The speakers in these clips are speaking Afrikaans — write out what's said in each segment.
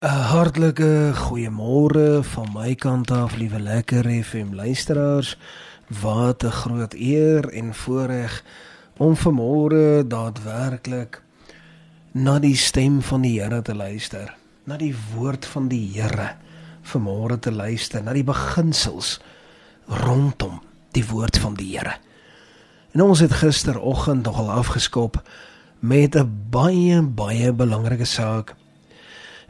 'n Hartlike goeiemôre van my kant af, liewe lekker FM luisteraars. Wat 'n groot eer en voorreg om vanmôre daadwerklik na die stem van die Here te luister, na die woord van die Here vanmôre te luister, na die beginsels rondom die woord van die Here. En ons het gisteroggend nogal afgeskop met 'n baie baie belangrike saak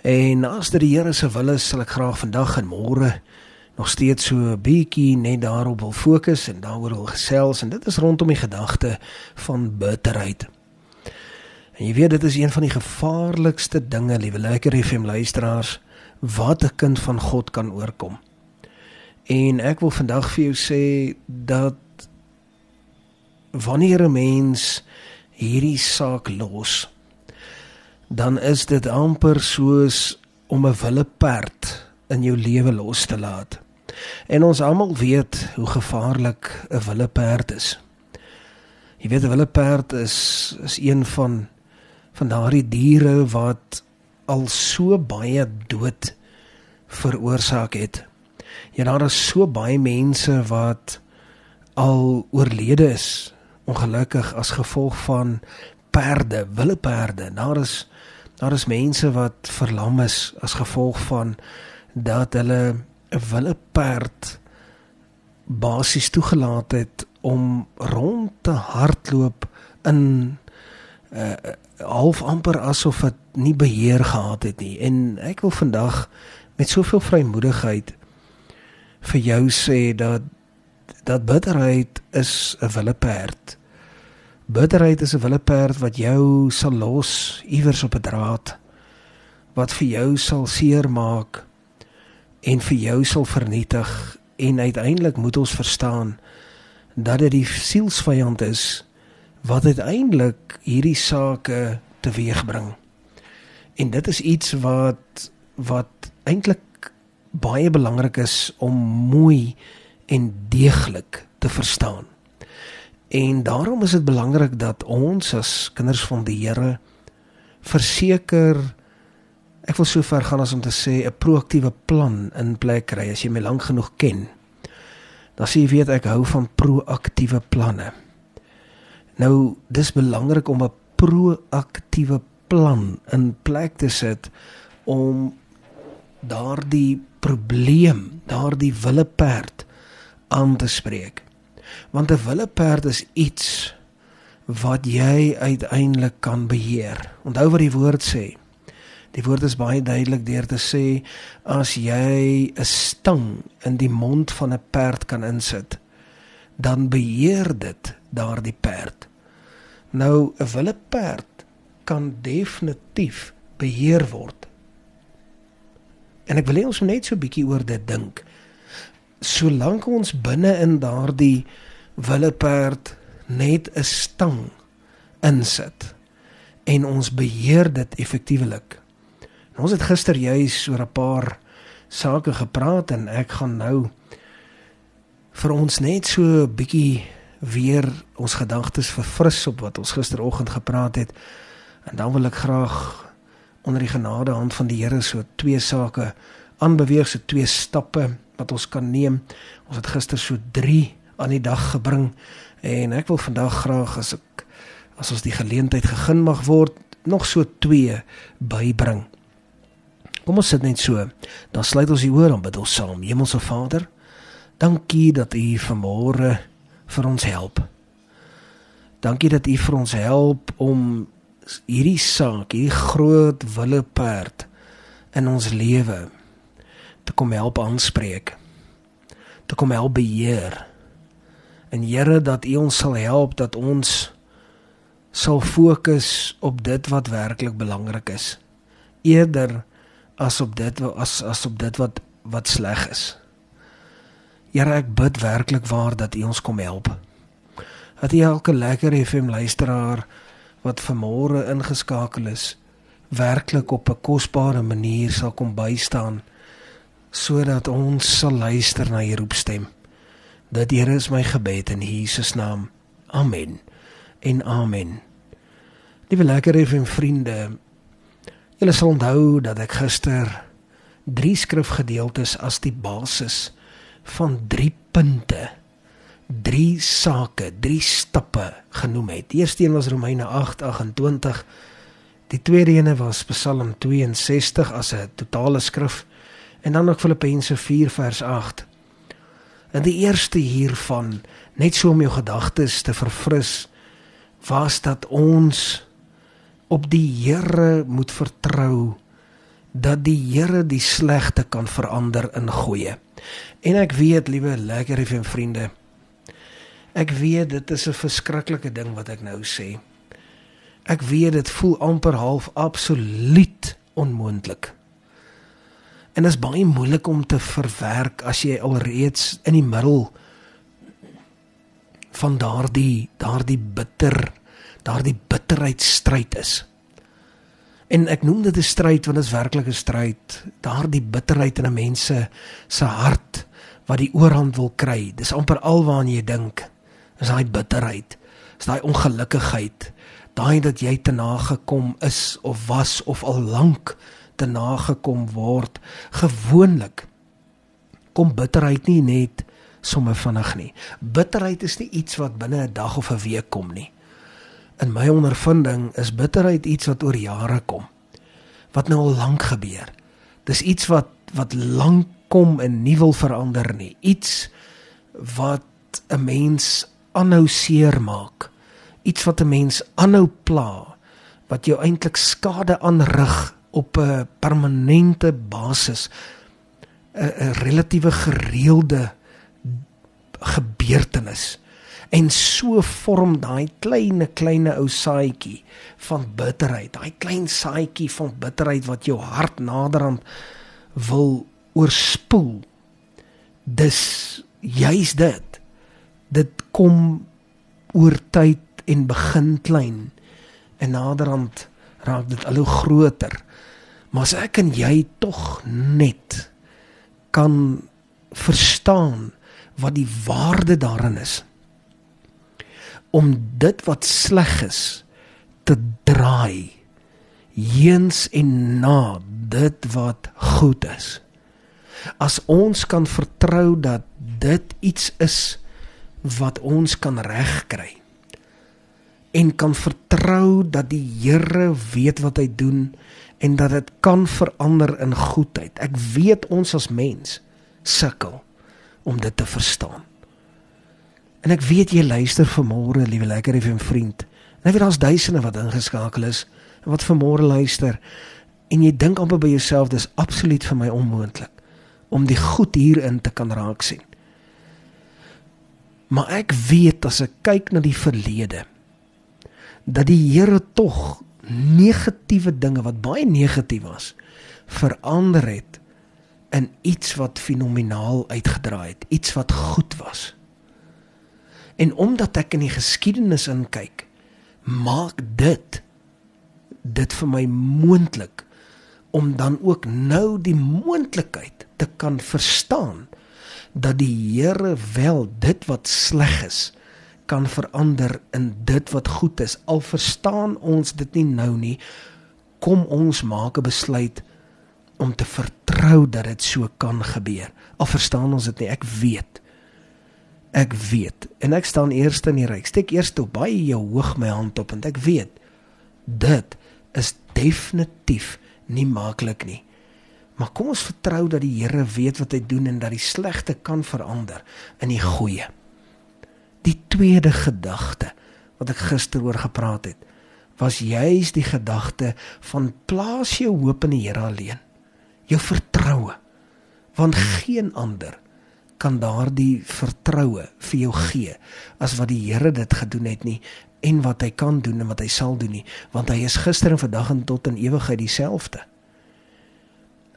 En as dit die Here se wil is, sal ek graag vandag en môre nog steeds so 'n bietjie net daarop wil fokus en daaroor wil gesels en dit is rondom die gedagte van bitterheid. En jy weet dit is een van die gevaarlikste dinge, liewe lekker FM luisteraars, wat 'n kind van God kan oorkom. En ek wil vandag vir jou sê dat wanneer 'n mens hierdie saak los, dan is dit amper soos om 'n wille perd in jou lewe los te laat. En ons almal weet hoe gevaarlik 'n wille perd is. Jy weet 'n wille perd is is een van van daardie diere wat al so baie dood veroorsaak het. Ja, daar is so baie mense wat al oorlede is ongelukkig as gevolg van perde, wille perde. Daar is Daar is mense wat verlam is as gevolg van dat hulle 'n wille perd basies toegelaat het om rond te hardloop in 'n uh, eh, half amper asof dit nie beheer gehad het nie. En ek wil vandag met soveel vrymoedigheid vir jou sê dat dat bitterheid is 'n wille perd. Bitterheid is 'n wille perd wat jou sal los iewers op 'n draad wat vir jou sal seermaak en vir jou sal vernietig en uiteindelik moet ons verstaan dat dit die sielsvyand is wat uiteindelik hierdie sake teweegbring. En dit is iets wat wat eintlik baie belangrik is om mooi en deeglik te verstaan. En daarom is dit belangrik dat ons as kinders van die Here verseker ek wil so ver gaan as om te sê 'n proaktiewe plan in plek kry as jy my lank genoeg ken. Dan sê jy weet ek hou van proaktiewe planne. Nou dis belangrik om 'n proaktiewe plan in plek te sit om daardie probleem, daardie wille perd aan te spreek want 'n wille perd is iets wat jy uiteindelik kan beheer. Onthou wat die woord sê. Die woord is baie duidelik deur te sê as jy 'n stang in die mond van 'n perd kan insit, dan beheer dit daardie perd. Nou 'n wille perd kan definitief beheer word. En ek wil hê ons moet net so 'n bietjie oor dit dink solank ons binne in daardie willeperd net 'n stang insit en ons beheer dit effektiewelik. Ons het gister juis oor 'n paar sake gepraat en ek gaan nou vir ons net so 'n bietjie weer ons gedagtes verfris op wat ons gisteroggend gepraat het. En dan wil ek graag onder die genade hand van die Here so twee sake aanbeweeg, so twee stappe wat ons kan neem. Ons het gister so 3 aan die dag gebring en ek wil vandag graag as ek as ons die geleentheid gegeen mag word nog so 2 bybring. Kom ons sit net so. Dan sluit ons die oor en bid ons saam. Hemelse Vader, dankie dat U vanmôre vir ons help. Dankie dat U vir ons help om hierdie saak, hierdie groot wille perd in ons lewe te kom help aanspreek te kom help beheer. En Here dat U ons sal help dat ons sal fokus op dit wat werklik belangrik is. Eerder as op dit as as op dit wat wat sleg is. Here ek bid werklik waar dat U ons kom help. Dat U elke lekker FM luisteraar wat vanmôre ingeskakel is werklik op 'n kosbare manier sal kom bystaan sodat ons sal luister na u roepstem. Dat Here is my gebed in Jesus naam. Amen. En amen. Liewe lekker effe vriende. Julle sal onthou dat ek gister drie skrifgedeeltes as die basis van drie punte, drie sake, drie stappe genoem het. Die eerste een was Romeine 8:28. Die tweede een was Psalm 62 as 'n totale skrif en dan ook Filippense 4 vers 8. En die eerste hiervan, net so om jou gedagtes te verfris, was dat ons op die Here moet vertrou dat die Here die slegte kan verander in goeie. En ek weet, liewe lekker effe vriende, ek weet dit is 'n verskriklike ding wat ek nou sê. Ek weet dit voel amper half absoluut onmoontlik. En dit is baie moeilik om te verwerk as jy alreeds in die middel van daardie daardie bitter daardie bitterheid stryd is. En ek noem dit 'n stryd want dit is werklik 'n stryd. Daardie bitterheid in 'n mens se hart wat die oorhand wil kry. Dis amper alwaar jy dink. Is daai bitterheid. Is daai ongelukkigheid. Daai dat jy te nagekom is of was of al lank te nagekom word. Gewoonlik kom bitterheid nie net sommer vinnig nie. Bitterheid is nie iets wat binne 'n dag of 'n week kom nie in my ondervinding is bitterheid iets wat oor jare kom. Wat nou al lank gebeur. Dis iets wat wat lank kom en nie wil verander nie. Iets wat 'n mens aanhou seermaak. Iets wat 'n mens aanhou pla wat jou eintlik skade aanrig op 'n permanente basis. 'n relatiewe gereelde gebeurtenis en so vorm daai klein klein ou saaitjie van bitterheid, daai klein saaitjie van bitterheid wat jou hart naderhand wil oorspoel. Dis juis dit. Dit kom oor tyd en begin klein en naderhand raak dit al hoe groter. Maar as ek en jy tog net kan verstaan wat die waarde daarin is om dit wat sleg is te draai heens en na dit wat goed is. As ons kan vertrou dat dit iets is wat ons kan regkry en kan vertrou dat die Here weet wat hy doen en dat dit kan verander in goedheid. Ek weet ons as mens sukkel om dit te verstaan. En ek weet jy luister vanmôre, liewe lekker effe vriend. En ek weet daar's duisende wat ingeskakel is en wat vanmôre luister. En jy dink amper by jouself, dis absoluut vir my onmoontlik om die goed hierin te kan raak sien. Maar ek weet as ek kyk na die verlede dat die Here tog negatiewe dinge wat baie negatief was verander het in iets wat fenomenaal uitgedraai het, iets wat goed was. En omdat ek in die geskiedenis inkyk, maak dit dit vir my moontlik om dan ook nou die moontlikheid te kan verstaan dat die Here wel dit wat sleg is kan verander in dit wat goed is. Al verstaan ons dit nie nou nie, kom ons maak 'n besluit om te vertrou dat dit so kan gebeur. Al verstaan ons dit nie, ek weet ek weet en ek staan eerste in die ry. Ek steek eers toe baie jou hoog my hand op en ek weet dit is definitief nie maklik nie. Maar kom ons vertrou dat die Here weet wat hy doen en dat die slegte kan verander in die goeie. Die tweede gedagte wat ek gister oor gepraat het, was juis die gedagte van plaas jou hoop in die Here alleen. Jou vertroue. Want geen ander kan daardie vertroue vir jou gee as wat die Here dit gedoen het nie en wat hy kan doen en wat hy sal doen nie want hy is gister en vandag en tot in ewigheid dieselfde.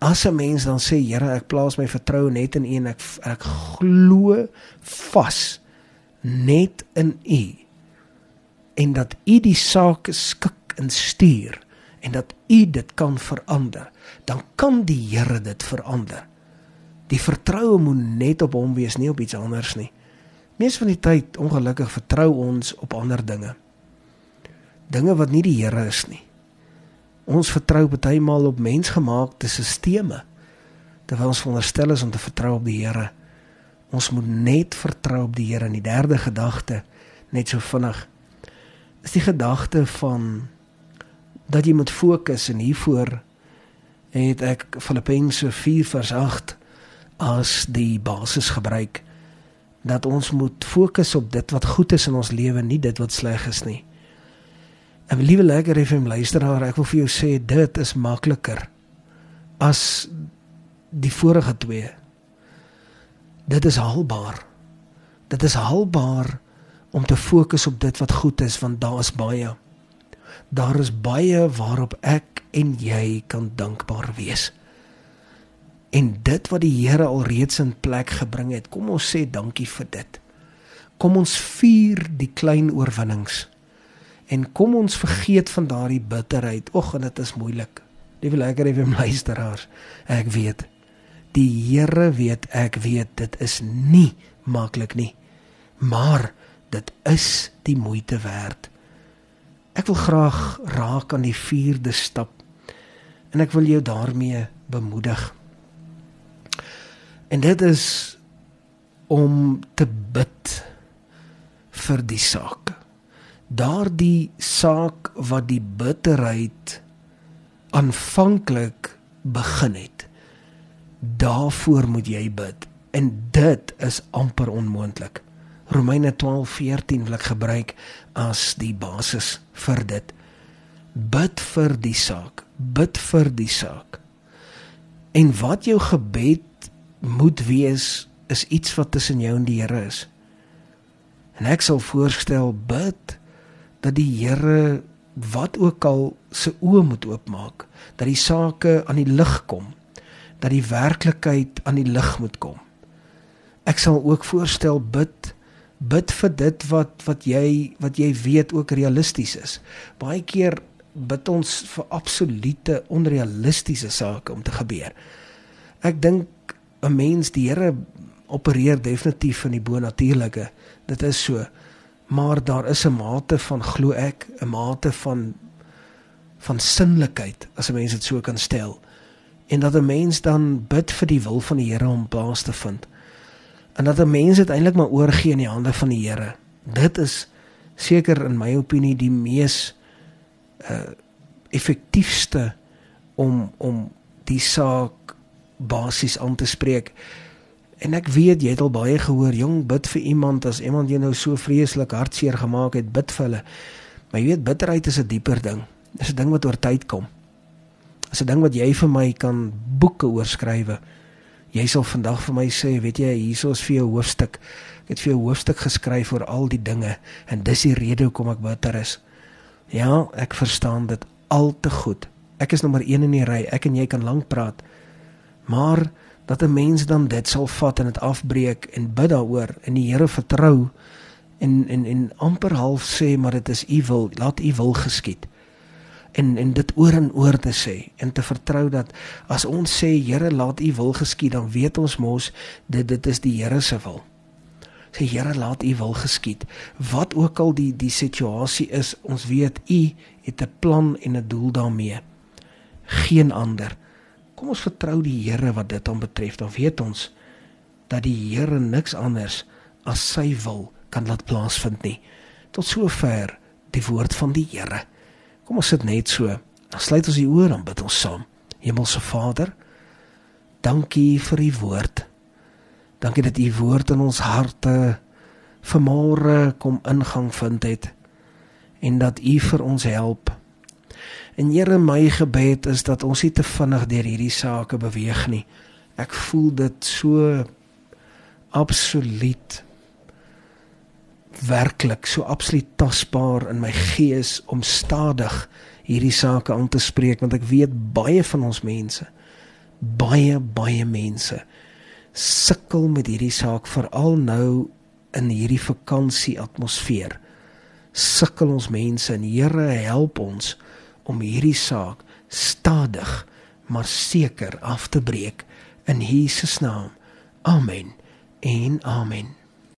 As 'n mens dan sê Here ek plaas my vertroue net in U en ek ek glo vas net in U en dat U die saak skik en stuur en dat U dit kan verander dan kan die Here dit verander Die vertroue moet net op hom wees, nie op iets anders nie. Mees van die tyd ongelukkig vertrou ons op ander dinge. Dinge wat nie die Here is nie. Ons vertrou partymal op mensgemaakte stelsels terwyl ons veronderstel is om te vertrou op die Here. Ons moet net vertrou op die Here. En die derde gedagte, net so vinnig, is die gedagte van dat jy moet fokus en hiervoor het ek Filippense 4 vers 8 as die basis gebruik dat ons moet fokus op dit wat goed is in ons lewe, nie dit wat sleg is nie. En liewe lekker FM luisteraar, ek wil vir jou sê dit is makliker as die vorige twee. Dit is haalbaar. Dit is haalbaar om te fokus op dit wat goed is want daar is baie. Daar is baie waarop ek en jy kan dankbaar wees. En dit wat die Here alreeds in plek gebring het, kom ons sê dankie vir dit. Kom ons vier die klein oorwinnings. En kom ons vergeet van daardie bitterheid. Och, en dit is moeilik. Liewe lekker effe luisteraars. Ek weet. Die Here weet, ek weet dit is nie maklik nie. Maar dit is die moeite werd. Ek wil graag raak aan die 4de stap en ek wil jou daarmee bemoedig. En dit is om te bid vir die saak. Daardie saak wat die bitterheid aanvanklik begin het. Daarvoor moet jy bid en dit is amper onmoontlik. Romeine 12:14 wil ek gebruik as die basis vir dit. Bid vir die saak, bid vir die saak. En wat jou gebed moet wees is iets wat tussen jou en die Here is. En ek sal voorstel bid dat die Here wat ook al se oë moet oopmaak, dat die sake aan die lig kom, dat die werklikheid aan die lig moet kom. Ek sal ook voorstel bid bid vir dit wat wat jy wat jy weet ook realisties is. Baie keer bid ons vir absolute onrealistiese sake om te gebeur. Ek dink 'n mens die Here opereer definitief in die bonatuurlike. Dit is so. Maar daar is 'n mate van glo ek, 'n mate van van sinlikheid as 'n mens dit so kan stel. En dat 'n mens dan bid vir die wil van die Here om plaas te vind en dat 'n mens dit eintlik maar oorgee in die hande van die Here. Dit is seker in my opinie die mees uh effektiefste om om die saak basies aan te spreek. En ek weet jy het al baie gehoor, jong, bid vir iemand as iemand jou nou so vreeslik hartseer gemaak het, bid vir hulle. Maar jy weet bitterheid is 'n dieper ding. Dis 'n ding wat oor tyd kom. Dis 'n ding wat jy vir my kan boeke oorskrywe jy sal vandag vir my sê, weet jy, hierso is vir jou hoofstuk. Ek het vir jou hoofstuk geskryf oor al die dinge en dis die rede hoekom ek bitter is. Ja, ek verstaan dit al te goed. Ek is nommer 1 in die ry. Ek en jy kan lank praat. Maar dat 'n mens dan dit sal vat en dit afbreek en bid daaroor en die Here vertrou en en en amper half sê maar dit is u wil, laat u wil geskied en en dit oor en oor te sê en te vertrou dat as ons sê Here laat U wil geskied dan weet ons mos dit dit is die Here se wil. Sê Here laat U wil geskied. Wat ook al die die situasie is, ons weet U het 'n plan en 'n doel daarmee. Geen ander. Kom ons vertrou die Here wat dit aan betref. Dan weet ons dat die Here niks anders as sy wil kan laat plaasvind nie. Tot sover die woord van die Here. Kom ons sit net so. Dan sluit ons die oor en bid ons saam. Hemelse Vader, dankie vir u woord. Dankie dat u woord in ons harte vanmôre kom ingang vind het en dat u vir ons help. En Here, my gebed is dat ons nie te vinnig deur hierdie sake beweeg nie. Ek voel dit so absoluut werklik so absoluut tasbaar in my gees om stadig hierdie sake aan te spreek want ek weet baie van ons mense baie baie mense sukkel met hierdie saak veral nou in hierdie vakansie atmosfeer sukkel ons mense en Here help ons om hierdie saak stadig maar seker af te breek in Jesus naam. Amen en amen